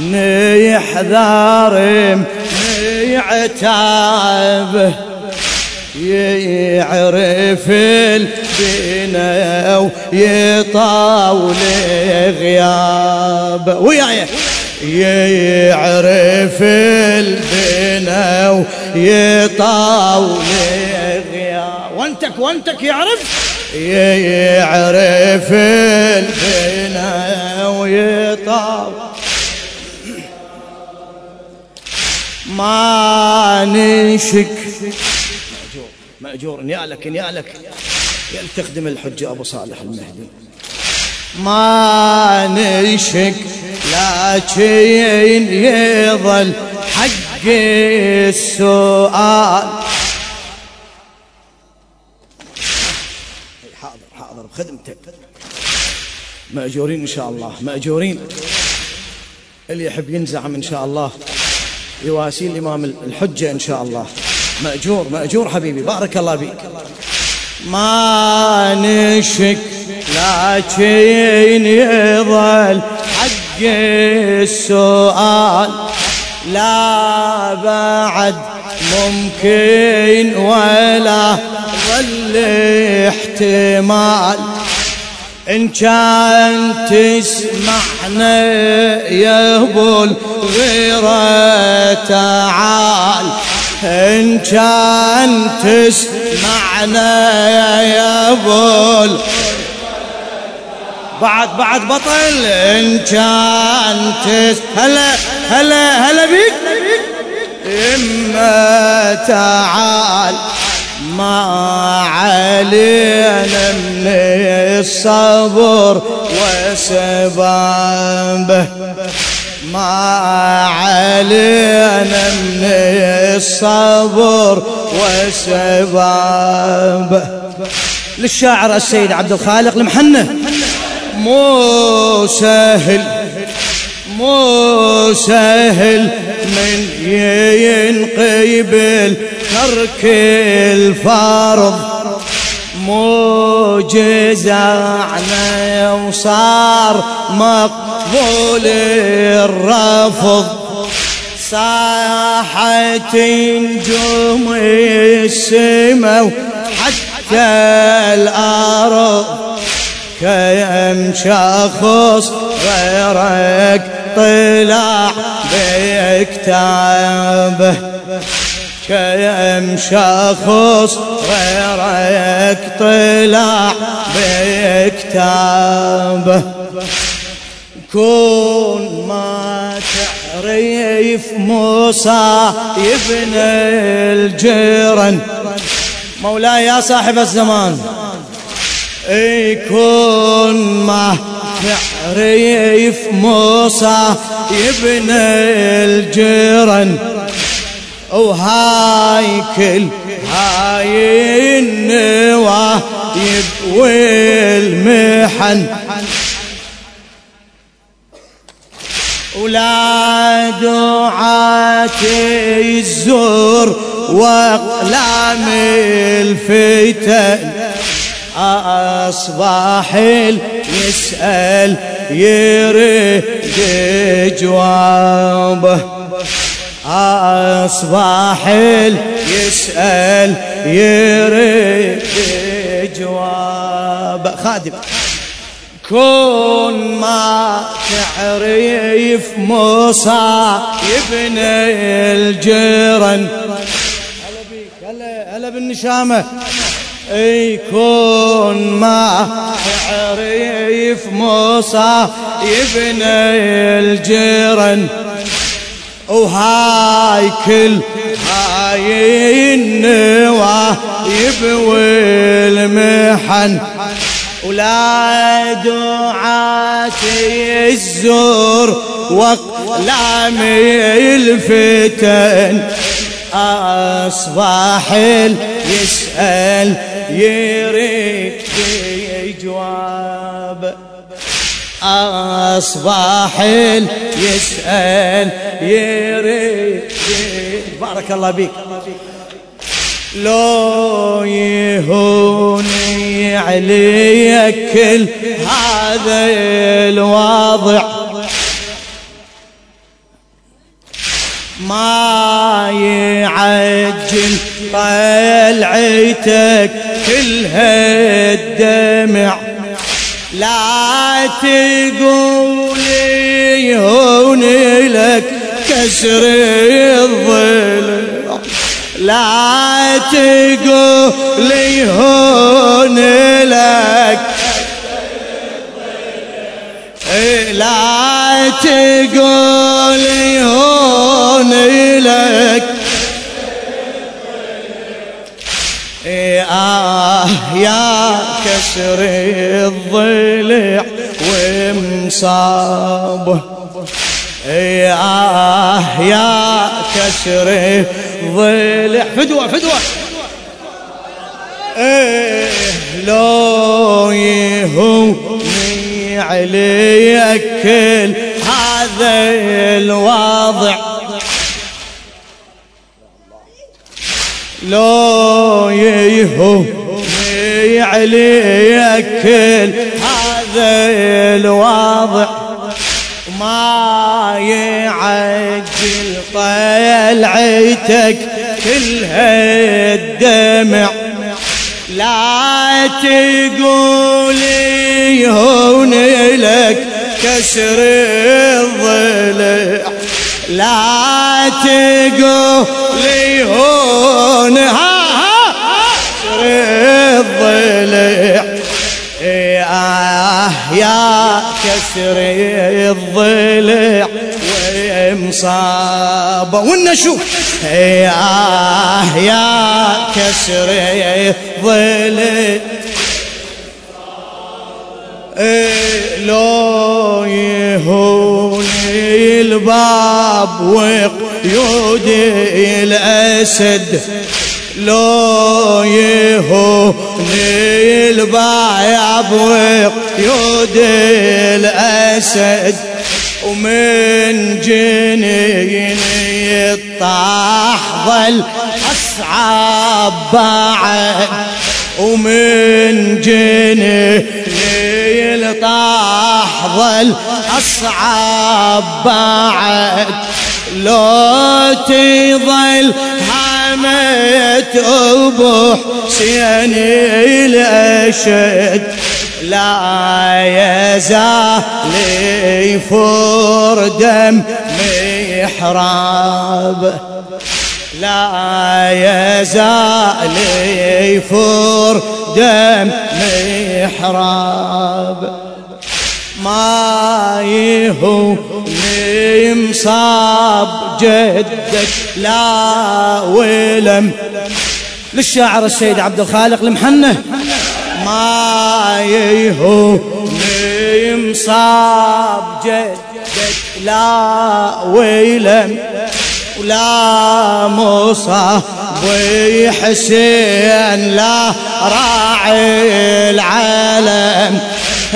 نيحذر يعتاب يعرف البنا ويطاول غياب وياي يعرف البنا ويطاول غياب وانتك وانتك يعرف يعرف البنا ويطاول ما نشك مأجور مأجور. نيالك نيالك يا تخدم الحجة أبو صالح المهدي. ما نشك لكن يظل حق السؤال. حاضر حاضر بخدمتك. مأجورين إن شاء الله مأجورين. اللي يحب ينزعم إن شاء الله. يواسي الإمام الحجة إن شاء الله. مأجور مأجور حبيبي. بارك الله بك ما نشك لكن يظل حق السؤال. لا بعد ممكن ولا ظل احتمال. إن كان تسمعنا يا أبو الغيرة تعال. إن كان تسمعنا يا أبو بعد بعد بطل. إن كان تس. هلا هلا هلا بيك. إما تعال. ما علينا من الصبر وسبابه ما علينا من الصبر وسبابه للشاعر السيد عبد الخالق المحنة. مو سهل. مو سهل من ينقبل ترك الفرض موجزعنا وصار مقبول الرفض. صاحت نجوم السماء حتى الأرض. كم شخص غيرك طلع بكتابه كم شخص غيرك طلع بكتابه كون ما تعرف موسى ابن الجيران. مولاي يا صاحب الزمان. يكون تعرف موسى ابن الجيران. وهاي كل هاي النوايب والمحن. ولا دعاتي الزور وأقلام الفتن. أصبح يسأل يريد جوابه أصبح يسأل يريد جواب. خادم كون ما تعرف موسى ابن الجيران. هلا بيك هلا هلا بالنشامة. أي كون ما تعرف موسى ابن الجيران. وهاي كل هاي النوايب والمحن. ولا دعاتي الزور وقلامي الفتن. أصبح يسأل يريد جواب أصبح يسأل يريد بارك الله بك لو يهوني عليك كل هذا الوضع. ما يعجل طلعتك كلها الدمع. لا تقولي هون لك كسر الظل. لا تقولي هون لك لا تقولي آه يا كسر الضلع ومصابه آه يا كسر الضلع فدوة فدوة. إيه لو يهوني عليك كل هذا الوضع. لو يهوني عليك كل هذا الوضع ما يعجل طلعتك كلها الدمع. لا تقولي هون لك كسر الضلع. لا تقولي هون ها كسر الضلع ومصابة والنشوف آه يا كسر الضلع لو يهوني الباب وقيودي الأسد. لو يهوني الباب وقيودي الأسد ومن جنيني الطاح ظل أصعب بعد ومن جنيني الطاح ظل أصعب بعد لو تظل حمت أبو حسين الأشد. لا يزال يفور دم محراب. لا يزال يفور دم محراب. ما يهوني مصاب جدك لا ولم. للشاعر السيد عبد الخالق المحنة. ما يهوني مصاب جدك لا ولم. ولا مصاب حسين لا راعي العالم.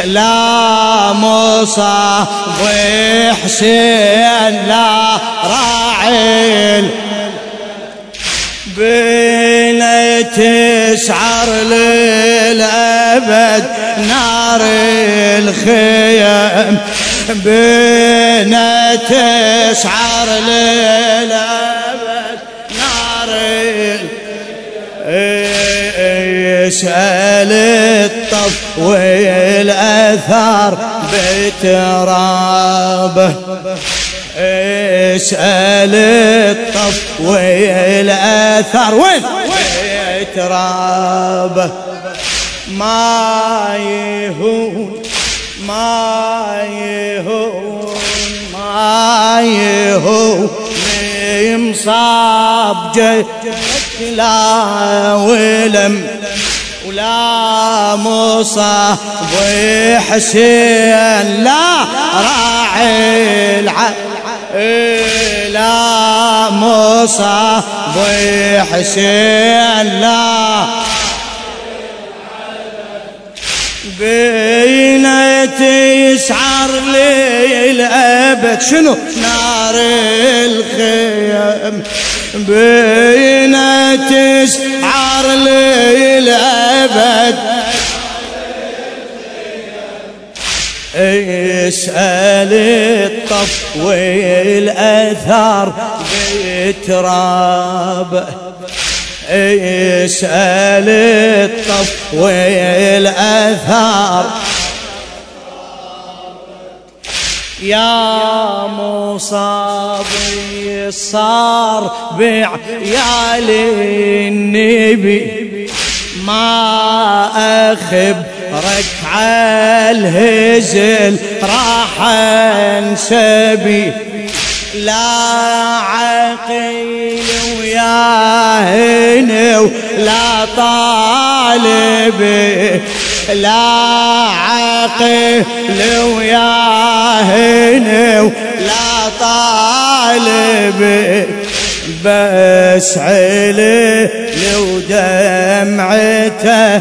لا مصاب حسين لا راعي بين تسعر للأبد نار الخيام بين تسعر للأبد نار يسأل الطف والأثار. بترابه اسأل الطف والأثر وين؟ ترابه ما يهون ما يهون ما يهون. مصاب جدك لا ولم ولا مصاب حسين لا راعي العالم لا مصاب حسين لا. بين تسعر لي الأبد شنو؟ نار الخيم. بين تسعر اسأل الطف والأثار التراب اسأل الطف والأثار. يا مصابي صار بعيال النبي ما أخبرك عالهزل راح انسبي. لا عقيل وياهن ولا طالب. لا عقيل وياهن ولا طالب. بس علي لو دمعته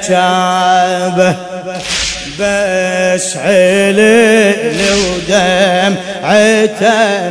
فتابه بس علي لو دمعته